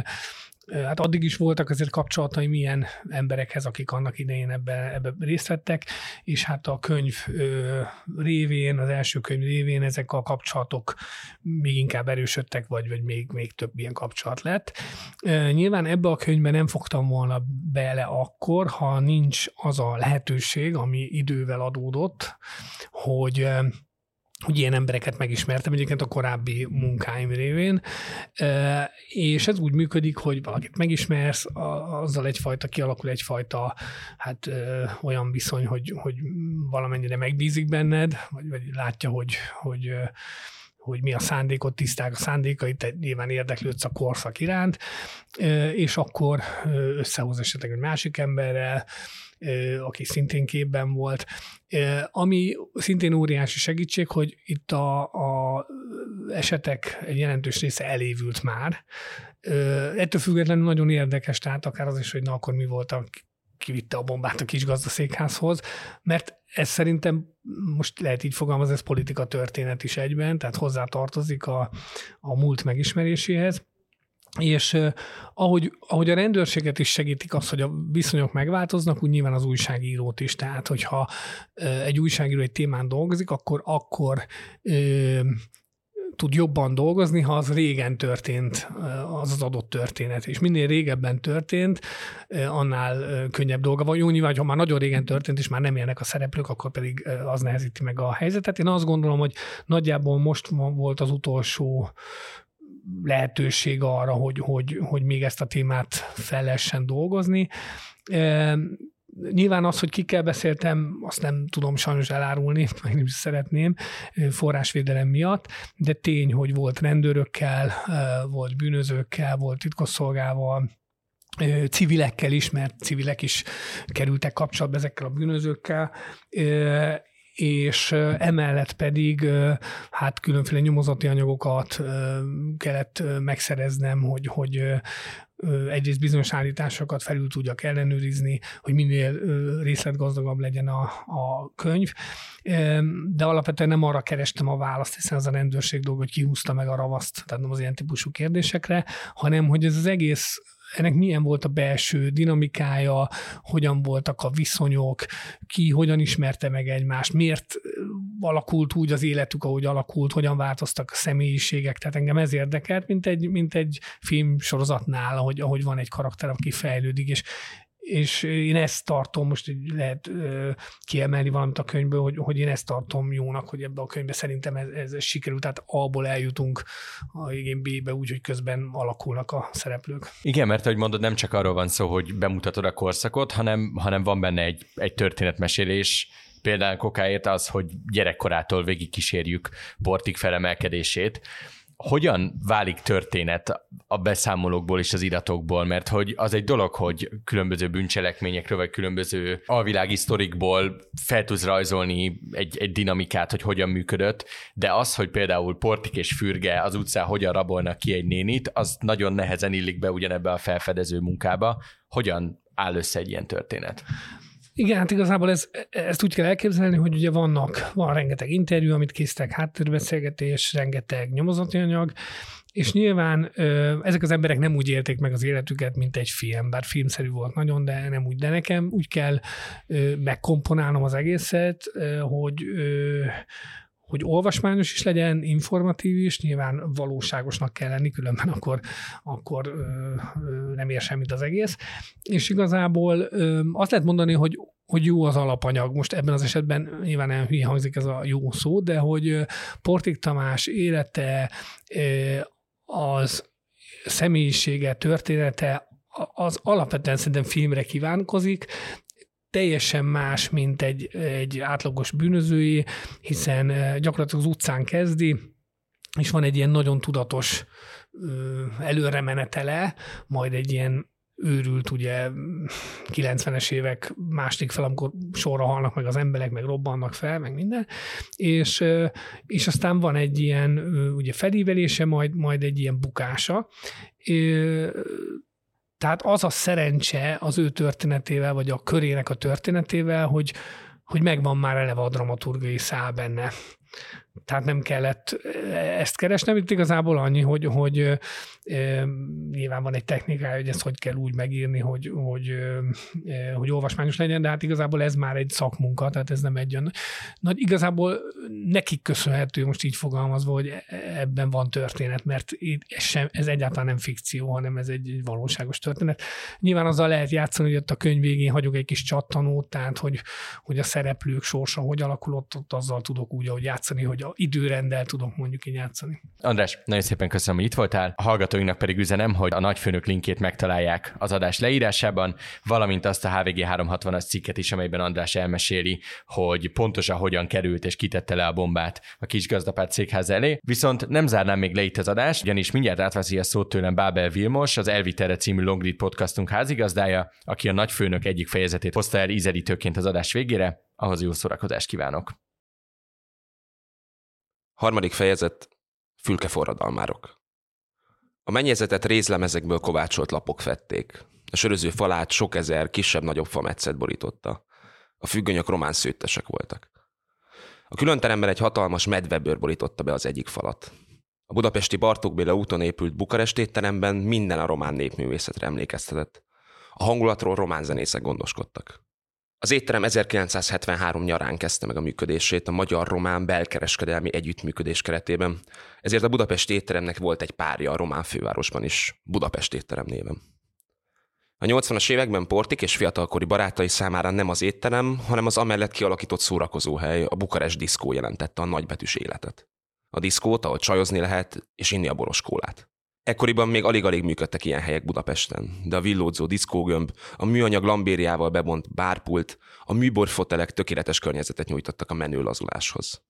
hát addig is voltak azért kapcsolataim ilyen emberekhez, akik annak idején ebbe, ebbe részt vettek, és hát a könyv révén, az első könyv révén ezek a kapcsolatok még inkább erősödtek, vagy, vagy még, még több ilyen kapcsolat lett. Nyilván ebbe a könyvbe nem fogtam volna bele akkor, ha nincs az a lehetőség, ami idővel adódott, hogy hogy ilyen embereket megismertem egyébként a korábbi munkáim révén, és ez úgy működik, hogy valakit megismersz, azzal egyfajta kialakul egyfajta hát olyan viszony, hogy, hogy valamennyire megbízik benned, vagy, vagy látja, hogy, hogy hogy mi a szándékot, tiszták a szándékait, te nyilván érdeklődsz a korszak iránt, és akkor összehoz esetleg egy másik emberrel, aki szintén képben volt. Ami szintén óriási segítség, hogy itt a, a esetek egy jelentős része elévült már. Ettől függetlenül nagyon érdekes, tehát akár az is, hogy na akkor mi volt a kivitte a bombát a kis gazdaszékházhoz, mert ez szerintem most lehet így fogalmazni, ez politika történet is egyben, tehát hozzá tartozik a, a múlt megismeréséhez. És ahogy, ahogy a rendőrséget is segítik az, hogy a viszonyok megváltoznak, úgy nyilván az újságírót is. Tehát, hogyha egy újságíró egy témán dolgozik, akkor akkor ö, tud jobban dolgozni, ha az régen történt, az az adott történet. És minél régebben történt, annál könnyebb dolga van. Jó, nyilván, ha már nagyon régen történt, és már nem élnek a szereplők, akkor pedig az nehezíti meg a helyzetet. Én azt gondolom, hogy nagyjából most volt az utolsó lehetőség arra, hogy, hogy, hogy még ezt a témát fel lehessen dolgozni. Nyilván az, hogy kikkel beszéltem, azt nem tudom sajnos elárulni, meg nem is szeretném forrásvédelem miatt, de tény, hogy volt rendőrökkel, volt bűnözőkkel, volt titkosszolgával, civilekkel is, mert civilek is kerültek kapcsolatba ezekkel a bűnözőkkel, és emellett pedig hát különféle nyomozati anyagokat kellett megszereznem, hogy, hogy egyrészt bizonyos állításokat felül tudjak ellenőrizni, hogy minél részletgazdagabb legyen a, a könyv, de alapvetően nem arra kerestem a választ, hiszen az a rendőrség dolga, hogy kihúzta meg a ravaszt, tehát nem az ilyen típusú kérdésekre, hanem hogy ez az egész ennek milyen volt a belső dinamikája, hogyan voltak a viszonyok, ki hogyan ismerte meg egymást, miért alakult úgy az életük, ahogy alakult, hogyan változtak a személyiségek, tehát engem ez érdekelt, mint egy, mint egy film sorozatnál, ahogy, ahogy van egy karakter, aki fejlődik, és és én ezt tartom, most lehet kiemelni valamit a könyvből, hogy, hogy én ezt tartom jónak, hogy ebbe a könyvbe szerintem ez, ez sikerült, tehát A-ból eljutunk a végén B-be úgy, hogy közben alakulnak a szereplők. Igen, mert ahogy mondod, nem csak arról van szó, hogy bemutatod a korszakot, hanem, hanem van benne egy, egy történetmesélés, például kokáért az, hogy gyerekkorától végig kísérjük Portik felemelkedését, hogyan válik történet a beszámolókból és az iratokból, mert hogy az egy dolog, hogy különböző bűncselekményekről, vagy különböző alvilági sztorikból fel tudsz rajzolni egy, egy dinamikát, hogy hogyan működött, de az, hogy például Portik és Fürge az utcán hogyan rabolnak ki egy nénit, az nagyon nehezen illik be ugyanebbe a felfedező munkába. Hogyan áll össze egy ilyen történet? Igen, hát igazából ez, ezt úgy kell elképzelni, hogy ugye vannak, van rengeteg interjú, amit készítek, háttérbeszélgetés, rengeteg nyomozati anyag, és nyilván ö, ezek az emberek nem úgy élték meg az életüket, mint egy film, bár filmszerű volt nagyon, de nem úgy. De nekem úgy kell ö, megkomponálnom az egészet, ö, hogy ö, hogy olvasmányos is legyen, informatív is, nyilván valóságosnak kell lenni, különben akkor, akkor ö, ö, nem ér semmit az egész. És igazából ö, azt lehet mondani, hogy hogy jó az alapanyag. Most ebben az esetben nyilván nem hülye hangzik ez a jó szó, de hogy Portik Tamás élete, az személyisége, története, az alapvetően szerintem filmre kívánkozik, teljesen más, mint egy, egy átlagos bűnözői, hiszen gyakorlatilag az utcán kezdi, és van egy ilyen nagyon tudatos előremenetele, majd egy ilyen őrült, ugye 90-es évek második fel, amikor sorra halnak meg az emberek, meg robbannak fel, meg minden, és, és aztán van egy ilyen ugye felívelése, majd, majd egy ilyen bukása, tehát az a szerencse az ő történetével, vagy a körének a történetével, hogy, hogy megvan már eleve a dramaturgiai szál benne. Tehát nem kellett ezt keresnem, itt igazából annyi, hogy, hogy e, nyilván van egy technikája, hogy ezt hogy kell úgy megírni, hogy, hogy, e, hogy olvasmányos legyen, de hát igazából ez már egy szakmunka, tehát ez nem egy olyan nagy, igazából nekik köszönhető, most így fogalmazva, hogy ebben van történet, mert ez, sem, ez egyáltalán nem fikció, hanem ez egy, valóságos történet. Nyilván azzal lehet játszani, hogy ott a könyv végén hagyok egy kis csattanót, tehát hogy, hogy a szereplők sorsa hogy alakul, ott, azzal tudok úgy, ahogy játszani, hogy a időrenddel tudok mondjuk így játszani. András, nagyon szépen köszönöm, hogy itt voltál. A hallgatóinknak pedig üzenem, hogy a nagyfőnök linkét megtalálják az adás leírásában, valamint azt a HVG 360-as cikket is, amelyben András elmeséli, hogy pontosan hogyan került és kitette le a bombát a kis gazdapárt székház elé. Viszont nem zárnám még le itt az adást, ugyanis mindjárt átveszi a szót tőlem Bábel Vilmos, az Elvitere című Longread podcastunk házigazdája, aki a nagyfőnök egyik fejezetét hozta el ízelítőként az adás végére. Ahhoz jó szórakozást kívánok! Harmadik fejezet, fülke forradalmárok. A mennyezetet rézlemezekből kovácsolt lapok fették. A söröző falát sok ezer kisebb-nagyobb fametszet borította. A függönyök román szőttesek voltak. A külön teremben egy hatalmas medvebőr borította be az egyik falat. A budapesti Bartók Béla úton épült Bukarest étteremben minden a román népművészetre emlékeztetett. A hangulatról román zenészek gondoskodtak. Az étterem 1973 nyarán kezdte meg a működését a magyar-román belkereskedelmi együttműködés keretében, ezért a Budapest étteremnek volt egy párja a román fővárosban is, Budapest étterem néven. A 80-as években Portik és fiatalkori barátai számára nem az étterem, hanem az amellett kialakított szórakozóhely, a Bukarest diszkó jelentette a nagybetűs életet. A diszkót, ahol csajozni lehet, és inni a boros kólát. Ekkoriban még alig-alig működtek ilyen helyek Budapesten, de a villódzó diszkógömb, a műanyag lambériával bebont bárpult, a műborfotelek tökéletes környezetet nyújtottak a menő lazuláshoz.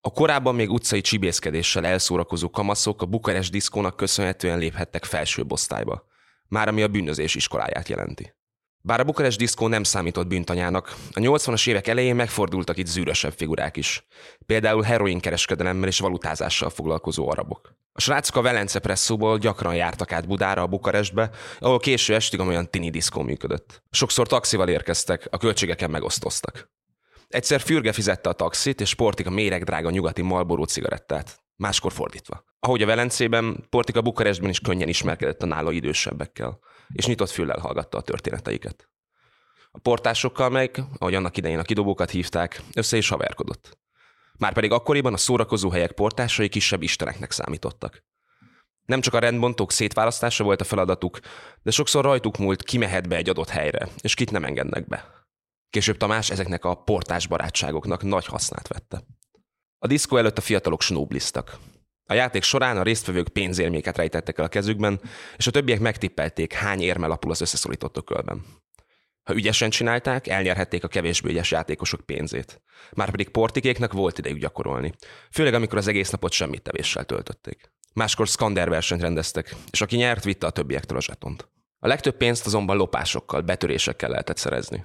A korábban még utcai csibészkedéssel elszórakozó kamaszok a Bukarest diszkónak köszönhetően léphettek felső osztályba, már ami a bűnözés iskoláját jelenti. Bár a Bukarest diszkó nem számított bűntanyának, a 80-as évek elején megfordultak itt zűrösebb figurák is. Például heroinkereskedelemmel és valutázással foglalkozó arabok. A srácok a Velence presszóból gyakran jártak át Budára, a Bukarestbe, ahol késő estig olyan tini diszkó működött. Sokszor taxival érkeztek, a költségeken megosztoztak. Egyszer Fürge fizette a taxit, és Portik a méregdrága nyugati Marlboro cigarettát. Máskor fordítva. Ahogy a Velencében, a Bukarestben is könnyen ismerkedett a nála idősebbekkel, és nyitott füllel hallgatta a történeteiket. A portásokkal meg, ahogy annak idején a kidobókat hívták, össze is haverkodott. Márpedig akkoriban a szórakozó helyek portásai kisebb isteneknek számítottak. Nem csak a rendbontók szétválasztása volt a feladatuk, de sokszor rajtuk múlt, ki mehet be egy adott helyre, és kit nem engednek be. Később Tamás ezeknek a portás barátságoknak nagy hasznát vette. A diszkó előtt a fiatalok snóbliztak. A játék során a résztvevők pénzérméket rejtettek el a kezükben, és a többiek megtippelték, hány érme lapul az összeszorított ökölben. Ha ügyesen csinálták, elnyerhették a kevésbé ügyes játékosok pénzét. Márpedig portikéknak volt idejük gyakorolni. Főleg, amikor az egész napot semmit tevéssel töltötték. Máskor skander versenyt rendeztek, és aki nyert, vitte a többiektől a zsetont. A legtöbb pénzt azonban lopásokkal, betörésekkel lehetett szerezni.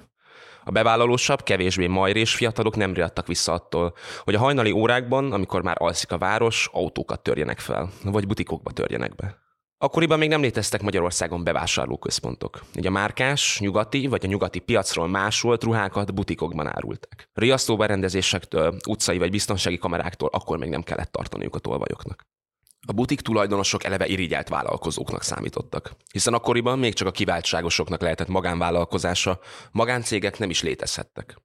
A bevállalósabb, kevésbé majrés fiatalok nem riadtak vissza attól, hogy a hajnali órákban, amikor már alszik a város, autókat törjenek fel, vagy butikokba törjenek be. Akkoriban még nem léteztek Magyarországon bevásárlóközpontok. Így a márkás, nyugati vagy a nyugati piacról másolt ruhákat butikokban árulták. Riasztó berendezésektől, utcai vagy biztonsági kameráktól akkor még nem kellett tartaniuk a tolvajoknak. A butik tulajdonosok eleve irigyelt vállalkozóknak számítottak, hiszen akkoriban még csak a kiváltságosoknak lehetett magánvállalkozása, magáncégek nem is létezhettek.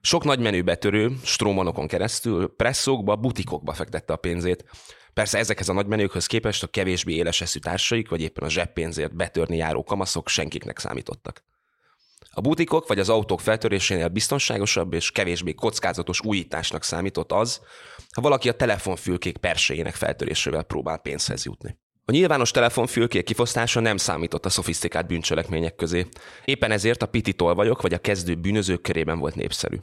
Sok nagy menő betörő, strómanokon keresztül presszókba, butikokba fektette a pénzét, Persze ezekhez a nagymenőkhöz képest a kevésbé éles eszű társaik, vagy éppen a zseppénzért betörni járó kamaszok senkiknek számítottak. A butikok vagy az autók feltörésénél biztonságosabb és kevésbé kockázatos újításnak számított az, ha valaki a telefonfülkék perséjének feltörésével próbál pénzhez jutni. A nyilvános telefonfülkék kifosztása nem számított a szofisztikált bűncselekmények közé. Éppen ezért a piti tolvajok vagy a kezdő bűnözők körében volt népszerű.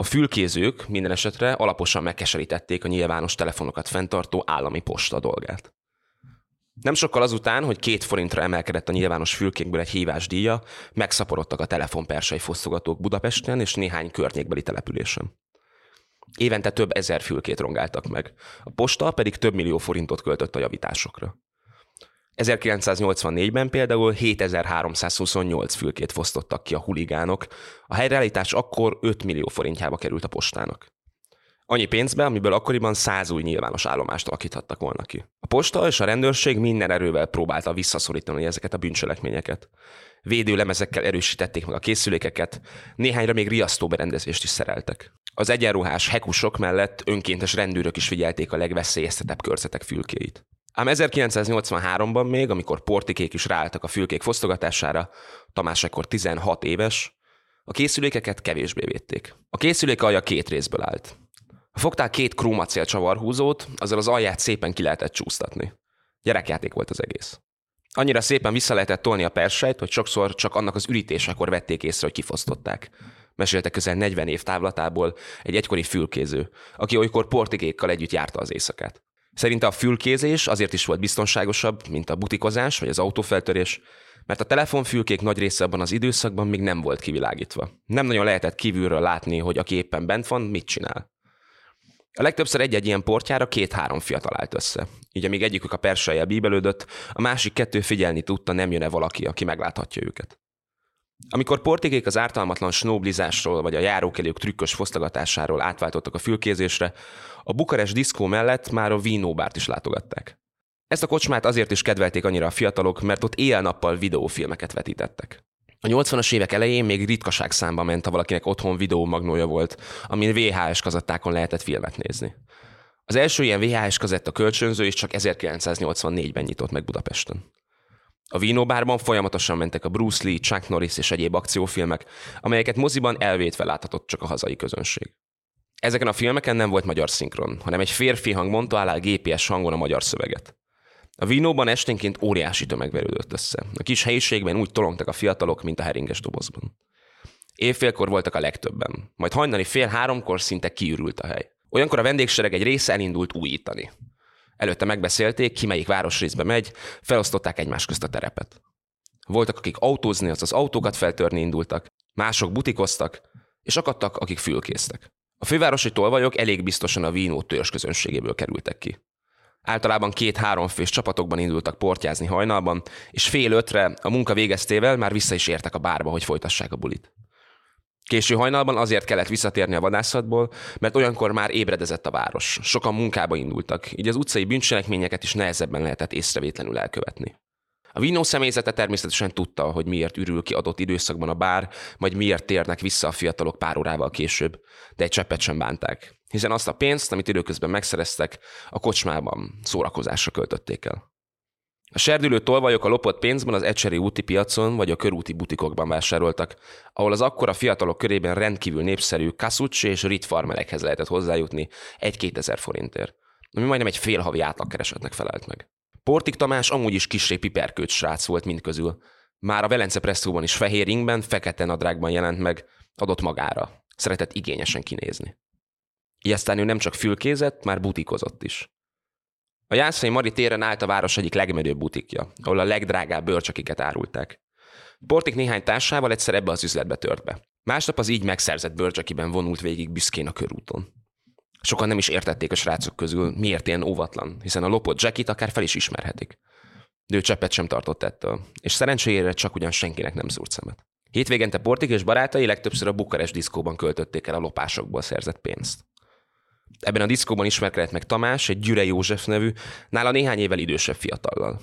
A fülkézők minden esetre alaposan megkeserítették a nyilvános telefonokat fenntartó állami posta dolgát. Nem sokkal azután, hogy két forintra emelkedett a nyilvános fülkékből egy hívás díja, megszaporodtak a telefonpersei fosztogatók Budapesten és néhány környékbeli településen. Évente több ezer fülkét rongáltak meg, a posta pedig több millió forintot költött a javításokra. 1984-ben például 7328 fülkét fosztottak ki a huligánok, a helyreállítás akkor 5 millió forintjába került a postának. Annyi pénzbe, amiből akkoriban száz új nyilvános állomást alakíthattak volna ki. A posta és a rendőrség minden erővel próbálta visszaszorítani ezeket a bűncselekményeket. Védőlemezekkel erősítették meg a készülékeket, néhányra még riasztó berendezést is szereltek. Az egyenruhás hekusok mellett önkéntes rendőrök is figyelték a legveszélyeztetebb körzetek fülkéit. Ám 1983-ban még, amikor portikék is ráálltak a fülkék fosztogatására, Tamás ekkor 16 éves, a készülékeket kevésbé védték. A készülék alja két részből állt. Ha fogtál két krómacél csavarhúzót, azzal az alját szépen ki lehetett csúsztatni. Gyerekjáték volt az egész. Annyira szépen vissza lehetett tolni a persejt, hogy sokszor csak annak az ürítésekor vették észre, hogy kifosztották. Mesélte közel 40 év távlatából egy egykori fülkéző, aki olykor portikékkal együtt járta az éjszakát. Szerinte a fülkézés azért is volt biztonságosabb, mint a butikozás vagy az autófeltörés, mert a telefonfülkék nagy része abban az időszakban még nem volt kivilágítva. Nem nagyon lehetett kívülről látni, hogy aki éppen bent van, mit csinál. A legtöbbször egy-egy ilyen portjára két-három fiatal állt össze. Így amíg egyikük a persejjel bíbelődött, a másik kettő figyelni tudta, nem jön-e valaki, aki megláthatja őket. Amikor portikék az ártalmatlan snowblizásról vagy a járókelők trükkös fosztogatásáról átváltottak a fülkézésre, a Bukarest diszkó mellett már a vínóbárt is látogatták. Ezt a kocsmát azért is kedvelték annyira a fiatalok, mert ott éjjel-nappal videófilmeket vetítettek. A 80-as évek elején még ritkaság számba ment, ha valakinek otthon videó magnója volt, amin VHS kazettákon lehetett filmet nézni. Az első ilyen VHS kazetta kölcsönző is csak 1984-ben nyitott meg Budapesten. A Vínóbárban folyamatosan mentek a Bruce Lee, Chuck Norris és egyéb akciófilmek, amelyeket moziban elvétve láthatott csak a hazai közönség. Ezeken a filmeken nem volt magyar szinkron, hanem egy férfi hang mondta alá GPS hangon a magyar szöveget. A Vínóban esténként óriási tömeg verődött össze. A kis helyiségben úgy tolongtak a fiatalok, mint a heringes dobozban. Évfélkor voltak a legtöbben, majd hajnali fél háromkor szinte kiürült a hely. Olyankor a vendégsereg egy része elindult újítani. Előtte megbeszélték, ki melyik városrészbe megy, felosztották egymás közt a terepet. Voltak, akik autózni, az autókat feltörni indultak, mások butikoztak, és akadtak, akik fülkésztek. A fővárosi tolvajok elég biztosan a vínó törzs közönségéből kerültek ki. Általában két-három fős csapatokban indultak portyázni hajnalban, és fél ötre a munka végeztével már vissza is értek a bárba, hogy folytassák a bulit. Késő hajnalban azért kellett visszatérni a vadászatból, mert olyankor már ébredezett a város. Sokan munkába indultak, így az utcai bűncselekményeket is nehezebben lehetett észrevétlenül elkövetni. A Vino személyzete természetesen tudta, hogy miért ürül ki adott időszakban a bár, vagy miért térnek vissza a fiatalok pár órával később, de egy cseppet sem bánták, hiszen azt a pénzt, amit időközben megszereztek, a kocsmában szórakozásra költötték el. A serdülő tolvajok a lopott pénzben az ecseri úti piacon vagy a körúti butikokban vásároltak, ahol az akkora fiatalok körében rendkívül népszerű kasucsi és rit farmerekhez lehetett hozzájutni egy-két ezer forintért, ami majdnem egy fél havi átlagkeresetnek felelt meg. Portik Tamás amúgy is kisé piperkőt srác volt mind közül. Már a Velence Presszóban is fehér ringben, fekete nadrágban jelent meg, adott magára. Szeretett igényesen kinézni. Így ő nem csak fülkézett, már butikozott is. A Jászai Mari téren állt a város egyik legmenőbb butikja, ahol a legdrágább bőrcsakiket árulták. Portik néhány társával egyszer ebbe az üzletbe tört be. Másnap az így megszerzett bőrcsakiben vonult végig büszkén a körúton. Sokan nem is értették a srácok közül, miért ilyen óvatlan, hiszen a lopott jackit akár fel is ismerhetik. De ő cseppet sem tartott ettől, és szerencsére csak ugyan senkinek nem szúrt szemet. Hétvégente Portik és barátai legtöbbször a Bukarest diszkóban költötték el a lopásokból szerzett pénzt. Ebben a diszkóban ismerkedett meg Tamás, egy Gyüre József nevű, nála néhány évvel idősebb fiatallal.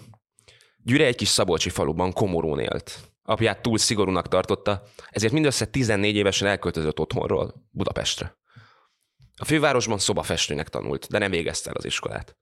Gyüre egy kis szabolcsi faluban komorón élt. Apját túl szigorúnak tartotta, ezért mindössze 14 évesen elköltözött otthonról, Budapestre. A fővárosban szobafestőnek tanult, de nem végezte el az iskolát.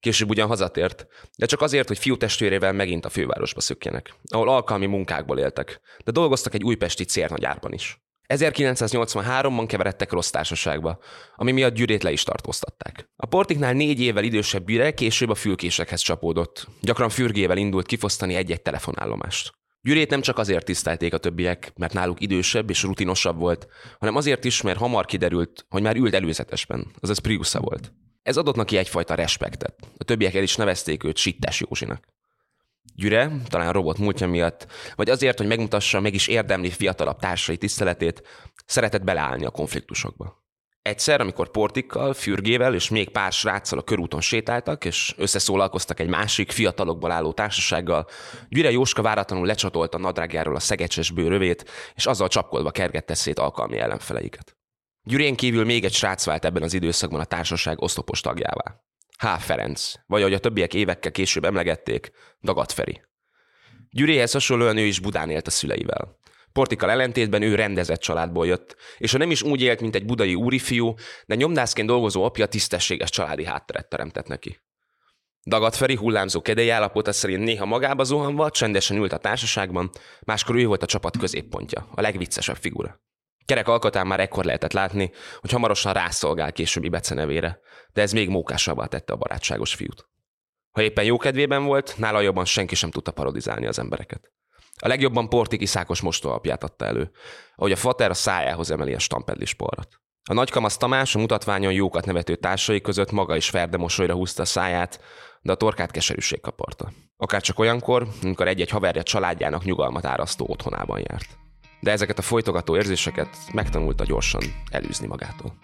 Később ugyan hazatért, de csak azért, hogy fiú testvérével megint a fővárosba szökjenek, ahol alkalmi munkákból éltek, de dolgoztak egy újpesti cérnagyárban is. 1983-ban keveredtek rossz társaságba, ami miatt Gyürét le is tartóztatták. A portiknál négy évvel idősebb Gyüre később a fülkésekhez csapódott. Gyakran fürgével indult kifosztani egy-egy telefonállomást. Gyürét nem csak azért tisztelték a többiek, mert náluk idősebb és rutinosabb volt, hanem azért is, mert hamar kiderült, hogy már ült előzetesben, azaz Priusza volt. Ez adott neki egyfajta respektet. A többiek el is nevezték őt Sittes Józsinak. Gyüre, talán robot múltja miatt, vagy azért, hogy megmutassa, meg is érdemli fiatalabb társai tiszteletét, szeretett beleállni a konfliktusokba. Egyszer, amikor Portikkal, Fürgével és még pár sráccal a körúton sétáltak, és összeszólalkoztak egy másik fiatalokból álló társasággal, Gyüre Jóska váratlanul lecsatolta nadrágjáról a szegecses bőrövét, és azzal csapkodva kergette szét alkalmi ellenfeleiket. Gyurén kívül még egy srác vált ebben az időszakban a társaság oszlopos tagjává. H. Ferenc, vagy ahogy a többiek évekkel később emlegették, Dagat Feri. Gyuréhez hasonlóan ő is Budán élt a szüleivel. Portikal ellentétben ő rendezett családból jött, és ha nem is úgy élt, mint egy budai úrifiú, de nyomdászként dolgozó apja tisztességes családi hátteret teremtett neki. Dagat Feri hullámzó kedély állapota szerint néha magába zuhanva, csendesen ült a társaságban, máskor ő volt a csapat középpontja, a legviccesebb figura. Kerek alkotán már ekkor lehetett látni, hogy hamarosan rászolgál későbbi becenevére, de ez még mókásabbá tette a barátságos fiút. Ha éppen jó kedvében volt, nála jobban senki sem tudta parodizálni az embereket. A legjobban Portiki Szákos mostóalapját adta elő, ahogy a fater a szájához emeli a stampedlis porrat. A nagykamasz Tamás a mutatványon jókat nevető társai között maga is ferde mosolyra húzta a száját, de a torkát keserűség kaparta. Akár csak olyankor, amikor egy-egy haverja családjának nyugalmat árasztó otthonában járt. De ezeket a folytogató érzéseket megtanulta gyorsan elűzni magától.